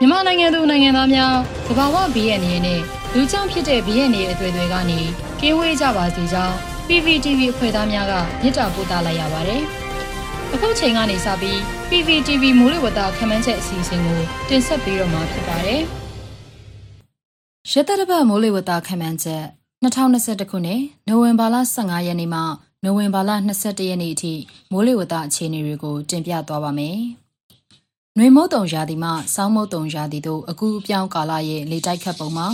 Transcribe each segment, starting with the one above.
မြန်မာနိုင်ငံသူနိုင်ငံသားများသဘာဝဘေးရဲ့နေနဲ့လူကြောင့်ဖြစ်တဲ့ဘေးရဲ့နေအသွေးတွေကနေကင်းဝေးကြပါစေကြောင်း PPTV အဖွဲ့သားများကမြစ်တာပို့သလိုက်ရပါတယ်။အခုချိန်ကနေစပြီး PPTV မိုးလေဝသခန့်မှန်းချက်အစီအစဉ်ကိုတင်ဆက်ပေးတော့မှာဖြစ်ပါတယ်။ရတရပတ်မိုးလေဝသခန့်မှန်းချက်2021ခုနှစ်နိုဝင်ဘာလ15ရက်နေ့မှနိုဝင်ဘာလ22ရက်နေ့အထိမိုးလေဝသအခြေအနေတွေကိုတင်ပြသွားပါမယ်။ နှွေမုတ်တုံရာသီမှစောင်းမုတ်တုံရာသီတို့အကူအပြောင်းကာလရဲ့လေတိုက်ခတ်ပုံမှာ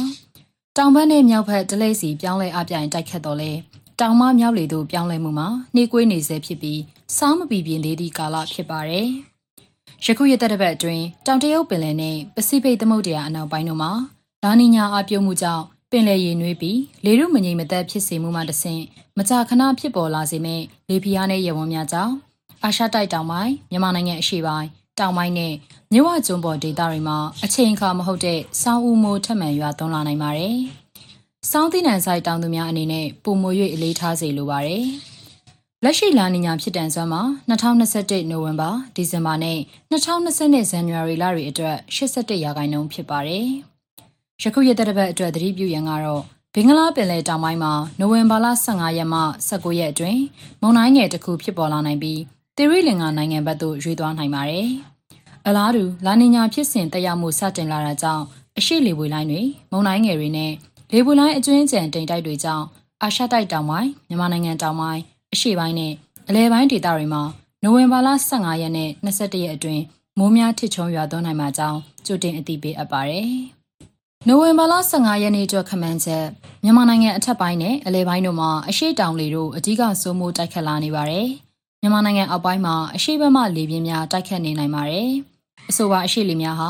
တောင်ဘက်နဲ့မြောက်ဘက်တလိပ်စီပြောင်းလဲအပြိုင်တိုက်ခတ်တော်လဲတောင်မမြောက်လေတို့ပြောင်းလဲမှုမှာနှေးကွေးနေစေဖြစ်ပြီးစောင်းမပီပြင်းသေးသည့်ကာလဖြစ်ပါတယ်။ယခုရက်သက်တစ်ပတ်အတွင်းတောင်တရုတ်ပင်လယ်နဲ့ပစိဖိတ်သမုဒ္ဒရာအနောက်ပိုင်းတို့မှာလာနီညာအပြုံမှုကြောင့်ပင်လယ်ရေနွေးပြီးလေရုမငြိမ်မသက်ဖြစ်စေမှုမှတဆင့်မကြာခဏဖြစ်ပေါ်လာစေမဲ့လေပြင်းနဲ့ရေဝန်းများကြောင့်အာရှတိုက်တောင်ပိုင်းမြန်မာနိုင်ငံအရှေ့ပိုင်း တောင်ပိုင်းနဲ့မြဝကျွန်းပေါ်ဒေသတွေမှာအချိန်အခါမဟုတ်တဲ့စောင်းဦးမိုးထက်မှန်ရွာသွန်းလာနိုင်ပါတယ်။စောင်းသီးနှံဆိုင်တောင်သူများအနေနဲ့ပုံမွေ၍အလေးထားစေလိုပါတယ်။လက်ရှိလာနီညာဖြစ်တန်စွမ်းမှာ2021နိုဝင်ဘာဒီဇင်ဘာနဲ့2020ဇန်နဝါရီလတွေအတွက်81ရာခိုင်နှုန်းဖြစ်ပါတယ်။ယခုရက်သက်ပတ်အတွက်သတိပြုရန်ကတော့ဘင်္ဂလားပင်လယ်တောင်ပိုင်းမှာနိုဝင်ဘာလ15ရက်မှ19ရက်အတွင်းမုန်တိုင်းငယ်တစ်ခုဖြစ်ပေါ်လာနိုင်ပြီးသီရိလင်္ကာနိုင်ငံဘက်သို့ရွေ့သွားနိုင်ပါတယ်။ အလားတူလာနီညာဖြစ်စဉ်တက်ရောက်မှုစတင်လာတာကြောင့်အရှိလေပွေလိုင်းတွေမုန်တိုင်းငယ်တွေနဲ့လေပွေလိုင်းအကျွင်းကျန်တိမ်တိုက်တွေကြောင့်အာရှတိုက်တောင်ပိုင်းမြန်မာနိုင်ငံတောင်ပိုင်းအရှေ့ပိုင်းနဲ့အလဲပိုင်းဒေသတွေမှာနိုဝင်ဘာလ15ရက်နဲ့21ရက်အတွင်းမိုးများထစ်ချုံရွာသွန်းနိုင်မှာကြောင်းကြိုတင်အသိပေးအပ်ပါတယ်။နိုဝင်ဘာလ15ရက်နေ့အတွက်ခမန်းချက်မြန်မာနိုင်ငံအထက်ပိုင်းနဲ့အလဲပိုင်းတို့မှာအရှိတောင်လေတို့အကြီးကစိုးမိုးတိုက်ခတ်လာနေပါတယ်။မြန်မာနိုင်ငံအောက်ပိုင်းမှာအရှိဘက်မှလေပြင်းများတိုက်ခတ်နေနိုင်ပါတယ်။ အဆိုပါအရှိလေများဟာ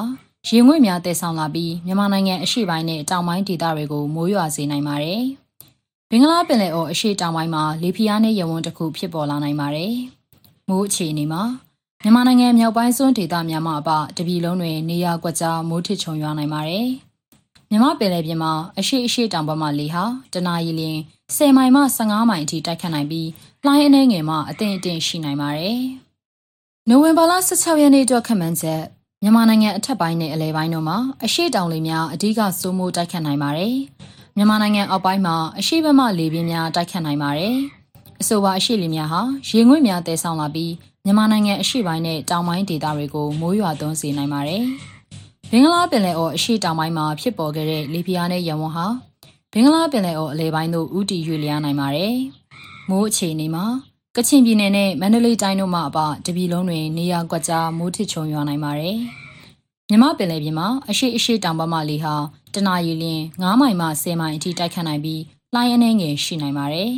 ရေငွေ့များတည်ဆောင်လာပြီးမြန်မာနိုင်ငံအရှိပိုင်းနဲ့တောင်ပိုင်းဒေသတွေကိုမိုးရွာစေနိုင်ပါတယ်။ဘင်္ဂလားပင်လယ်အော်အရှိတောင်ပိုင်းမှာလေပြင်းနဲ့ရေဝန်းတစ်ခုဖြစ်ပေါ်လာနိုင်ပါတယ်။မိုးအခြေအနေမှာမြန်မာနိုင်ငံမြောက်ပိုင်းစွန်းဒေသများမှာအပတပြည်လုံးတွင်နေရာကွက်ကြားမိုးထစ်ချုံရွာနိုင်ပါတယ်။မြမပင်လယ်ပြင်မှာအရှိအရှိတောင်ဘက်မှလေဟာတနအီလ10မိုင်မှ15မိုင်အထိတိုက်ခတ်နိုင်ပြီးလှိုင်းအနှဲငယ်မှအသင့်အင့်ရှိနိုင်ပါတယ်။ နိုဝင်ဘာလ16ရက်နေ့အတွက်ခန့်မှန်းချက်မြန်မာနိုင်ငံအထက်ပိုင်းနဲ့အလဲပိုင်းတို့မှာအရှိတောင်လေများအဓိကစိုးမိုးတိုက်ခတ်နိုင်ပါတယ်။မြန်မာနိုင်ငံအောက်ပိုင်းမှာအရှိဘက်မှလေပြင်းများတိုက်ခတ်နိုင်ပါတယ်။အဆိုပါအရှိလေများဟာရေငွေ့များတည်ဆောင်လာပြီးမြန်မာနိုင်ငံအရှိပိုင်းနဲ့တောင်ပိုင်းဒေသတွေကိုမိုးရွာသွန်းစေနိုင်ပါတယ်။ဘင်္ဂလားပင်လယ်အော်အရှိတောင်ပိုင်းမှာဖြစ်ပေါ်ခဲ့တဲ့လေပြင်းနဲ့ရဝန်းဟာဘင်္ဂလားပင်လယ်အော်အလဲပိုင်းသို့ဥတီရွေ့လျားနိုင်ပါတယ်။မိုးအခြေအနေမှာ ကချင်ပြည်နယ်နဲ့မန္တလေးတိုင်းတို့မှာအပတပြည်လုံးတွင်နေရာကွက်ကြားမိုးထစ်ချုံရွာနိုင်ပါတယ်။မြမပင်လယ်ပြင်မှာအရှိအရှိတောင်ဘက်မှလေဟာတနအီလ9မိုင်မှ10မိုင်အထိတိုက်ခတ်နိုင်ပြီးလှိုင်းအနှဲငယ်ရှိနိုင်ပါတယ်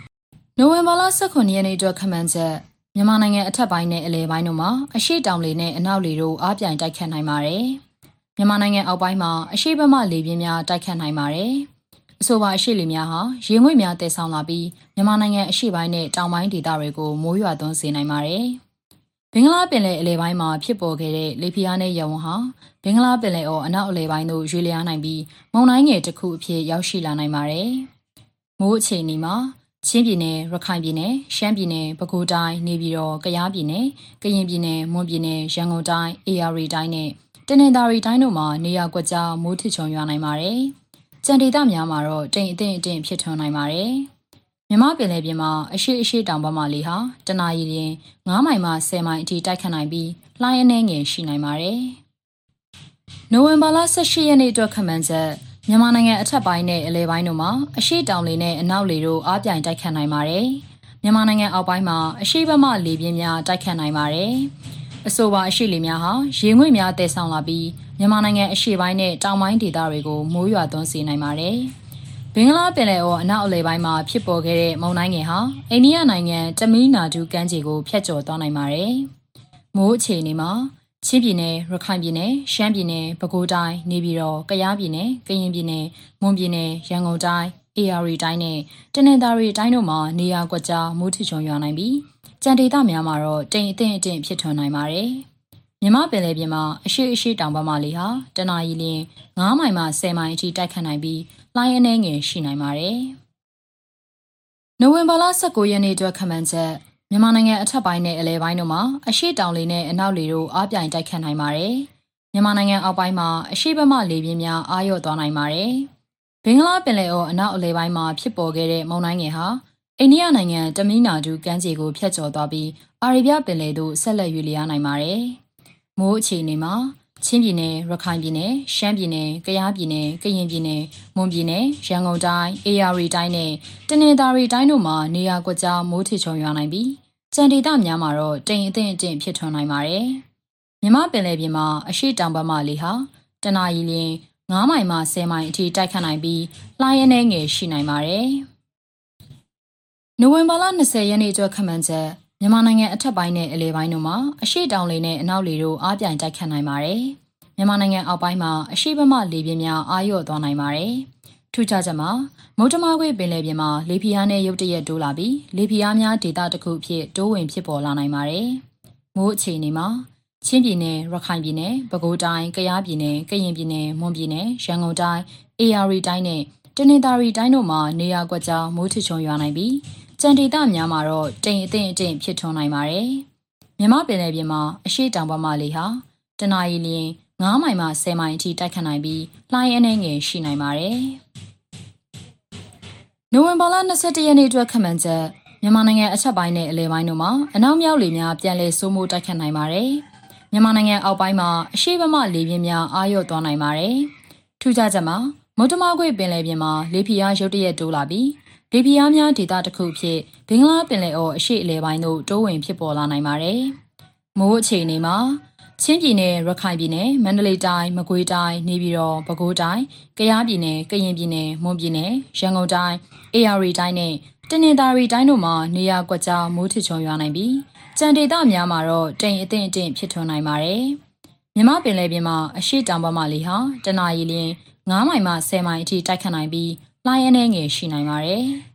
။နိုဝင်ဘာလ18ရက်နေ့အတွက်ခန့်မှန်းချက်မြန်မာနိုင်ငံအထက်ပိုင်းနဲ့အလဲပိုင်းတို့မှာအရှိတောင်လေနဲ့အနောက်လေတို့အားပြိုင်တိုက်ခတ်နိုင်ပါတယ်။မြန်မာနိုင်ငံအောက်ပိုင်းမှာအရှိဘက်မှလေပြင်းများတိုက်ခတ်နိုင်ပါတယ်။ အဆိုပါအရှိလေများဟာရေငွေ့များတည်ဆောင်လာပြီးမြန်မာနိုင်ငံအရှိပိုင်းနဲ့တောင်ပိုင်းဒေသတွေကိုမိုးရွာသွန်းစေနိုင်ပါတယ်။ဘင်္ဂလားပင်လယ်အလယ်ပိုင်းမှာဖြစ်ပေါ်ခဲ့တဲ့လေပြင်းနဲ့ရဝန်းဟာဘင်္ဂလားပင်လယ်အော်အနောက်အလယ်ပိုင်းသို့ရွေ့လျားနိုင်ပြီးမုန်တိုင်းငယ်တစ်ခုအဖြစ်ရောက်ရှိလာနိုင်ပါတယ်။မိုးအခြေအနေမှာချင်းပြည်နယ်ရခိုင်ပြည်နယ်ရှမ်းပြည်နယ်ပဲခူးတိုင်းနေပြည်တော်ကယားပြည်နယ်ကရင်ပြည်နယ်မွန်ပြည်နယ်ရန်ကုန်တိုင်း AR တိုင်းနဲ့တနင်္သာရီတိုင်းတို့မှာနေရာကွက်ကြားမိုးထစ်ချုံရွာနိုင်ပါတယ်။ ကြံဒေသများမှာတော့တိမ်အထင်အထင်ဖြစ်ထွန်းနိုင်ပါတယ်။မြမပင်လယ်ပြင်မှာအရှိအရှိတောင်ဘက်မှလေဟာတနအီလ9မိုင်မှ10မိုင်အထိတိုက်ခတ်နိုင်ပြီးလှိုင်းအနှဲငယ်ရှိနိုင်ပါတယ်။နိုဝင်ဘာလ18ရက်နေ့အတွက်ခန့်မှန်းချက်မြန်မာနိုင်ငံအထက်ပိုင်းနဲ့အလဲပိုင်းတို့မှာအရှိတောင်လေနဲ့အနောက်လေတို့အားပြိုင်တိုက်ခတ်နိုင်ပါတယ်။မြန်မာနိုင်ငံအောက်ပိုင်းမှာအရှိဘက်မှလေပြင်းများတိုက်ခတ်နိုင်ပါတယ်။ အဆိုပါအရှိလေများဟာရေငွေ့များတည်ဆောင်လာပြီးမြန်မာနိုင်ငံအရှေ့ပိုင်းနဲ့တောင်ပိုင်းဒေသတွေကိုမိုးရွာသွန်းစေနိုင်ပါတယ်။ဘင်္ဂလားပင်လယ်အော်အနောက်အလယ်ပိုင်းမှာဖြစ်ပေါ်ခဲ့တဲ့မုန်တိုင်းငယ်ဟာအိန္ဒိယနိုင်ငံတမီးနာဒူကမ်းခြေကိုဖျက်ကျော်သွားနိုင်ပါတယ်။မိုးအခြေအနေမှာချင်းပြည်နယ်ရခိုင်ပြည်နယ်ရှမ်းပြည်နယ်ပဲခူးတိုင်းနေပြည်တော်ကယားပြည်နယ်ကရင်ပြည်နယ်မွန်ပြည်နယ်ရန်ကုန်တိုင်း AR တိုင်းနဲ့တနင်္သာရီတိုင်းတို့မှာနေရာကွက်ကြားမိုးထချုံရွာနိုင်ပြီး ကြံဒေသများမှာတော့တိမ်အထင်အထင်ဖြစ်ထွန်းနိုင်ပါတယ်။မြမပင်လယ်ပြင်မှာအရှိအရှိတောင်ဘက်မှလေဟာတနအီလ9မိုင်မှ10မိုင်အထိတိုက်ခတ်နိုင်ပြီးလှိုင်းအနှဲငယ်ရှိနိုင်ပါတယ်။နိုဝင်ဘာလ19ရက်နေ့အတွက်ခန့်မှန်းချက်မြန်မာနိုင်ငံအထက်ပိုင်းနဲ့အလဲပိုင်းတို့မှာအရှိတောင်လေနဲ့အနောက်လေတို့အားပြိုင်တိုက်ခတ်နိုင်ပါတယ်။မြန်မာနိုင်ငံအောက်ပိုင်းမှာအရှိတ်ဘက်မှလေပြင်းများအာရုံသွားနိုင်ပါတယ်။ဘင်္ဂလားပင်လယ်အော်အနောက်အလယ်ပိုင်းမှာဖြစ်ပေါ်ခဲ့တဲ့မုန်တိုင်းငယ်ဟာ အိန္ဒိယနိုင်ငံတမီနာဒူကမ်းခြေကိုဖြတ်ကျော်သွားပြီးအာရေဗျပင်လယ်သို့ဆက်လက်ရွေ့လျားနိုင်ပါတယ်။မိုးအခြေအနေမှာချင်းပြည်နယ်ရခိုင်ပြည်နယ်ရှမ်းပြည်နယ်ကယားပြည်နယ်ကရင်ပြည်နယ်မွန်ပြည်နယ်ရန်ကုန်တိုင်းအေရရီတိုင်းနဲ့တနင်္သာရီတိုင်းတို့မှာနေရာကွက်ကြားမိုးထစ်ချုံရွာနိုင်ပြီးကြံဒေသများမှာတော့တိမ်အထင်အထင်ဖြစ်ထွန်းနိုင်ပါတယ်။မြမပင်လယ်ပြင်မှာအရှိတောင်ဘက်မှလေဟာတနအီလရင်9မိုင်မှ10မိုင်အထိတိုက်ခတ်နိုင်ပြီးလှိုင်းအနေငယ်ရှိနိုင်ပါတယ်။ နိုဝင်ဘာလ20ရက်နေ့ကျော်ခန့်မှန်းချက်မြန်မာနိုင်ငံအထက်ပိုင်းနဲ့အလယ်ပိုင်းတို့မှာအရှိတောင်လေနဲ့အနောက်လေတို့အားပြိုင်တိုက်ခတ်နိုင်ပါတယ်။မြန်မာနိုင်ငံအောက်ပိုင်းမှာအရှိဘက်မှလေပြင်းများအာရုံသွားနိုင်ပါတယ်။ထူးခြားချက်မှာမုတ်တမခွေပင်လယ်ပြင်မှာလေပြင်းအားနဲ့ရုတ်တရက်တိုးလာပြီးလေပြင်းအားများဒေသတစ်ခုဖြစ်တိုးဝင်ဖြစ်ပေါ်လာနိုင်ပါတယ်။မိုးအခြေအနေမှာချင်းပြည်နယ်ရခိုင်ပြည်နယ်ပဲခူးတိုင်းကယားပြည်နယ်ကရင်ပြည်နယ်မွန်ပြည်နယ်ရန်ကုန်တိုင်းအေရီတိုင်းနဲ့တနင်္သာရီတိုင်းတို့မှာနေရာကွက်ကြားမိုးထချုံရွာနိုင်ပြီး ကြံဒေသများမှာတော့တိမ်အထင်အထင်ဖြစ်ထွန်းနိုင်ပါတယ်။မြမပင်လယ်ပြင်မှာအရှိတောင်ဘက်မှလေဟာတနအီလရင်9မိုင်မှ10မိုင်အထိတိုက်ခတ်နိုင်ပြီးလှိုင်းအနေငယ်ရှိနိုင်ပါတယ်။နိုဝင်ဘာလ22ရက်နေ့အတွက်ခန့်မှန်းချက်မြန်မာနိုင်ငံအချက်ပိုင်းနဲ့အလဲပိုင်းတို့မှာအနောက်မြောက်လေများပြန်လည်စိုးမိုးတိုက်ခတ်နိုင်ပါတယ်။မြန်မာနိုင်ငံအောက်ပိုင်းမှာအရှိဘမလေပြင်းများအာရုံသွားနိုင်ပါတယ်။ထူးခြားချက်မှာမုတ်တမခွေပင်လယ်ပြင်မှာလေပြင်းအားရုတ်တရက်တိုးလာပြီး လေပြင်းအားများဒေသတစ်ခုဖြစ်ဘင်္ဂလားပင်လယ်အော်အရှိအလဲပိုင်းသို့တိုးဝင်ဖြစ်ပေါ်လာနိုင်ပါတယ်။မိုးအခြေအနေမှာချင်းပြည်နယ်ရခိုင်ပြည်နယ်မန္တလေးတိုင်းမကွေးတိုင်းနေပြည်တော်ပဲခူးတိုင်းကယားပြည်နယ်ကရင်ပြည်နယ်မွန်ပြည်နယ်ရန်ကုန်တိုင်းအေရီတိုင်းနဲ့တနင်္သာရီတိုင်းတို့မှာနေရာကွက်ကြားမိုးထချုံရွာနိုင်ပြီးကြံဒေသများမှာတော့တိမ်အထင်အထင်ဖြစ်ထွန်းနိုင်ပါတယ်။မြမပင်လယ်ပြင်မှာအရှိတောင်ဘက်မှလေဟာတနအီလရင်9မိုင်မှ10မိုင်အထိတိုက်ခတ်နိုင်ပြီး လှိုင်းအနေငယ်ရှိနိုင်ပါတယ်။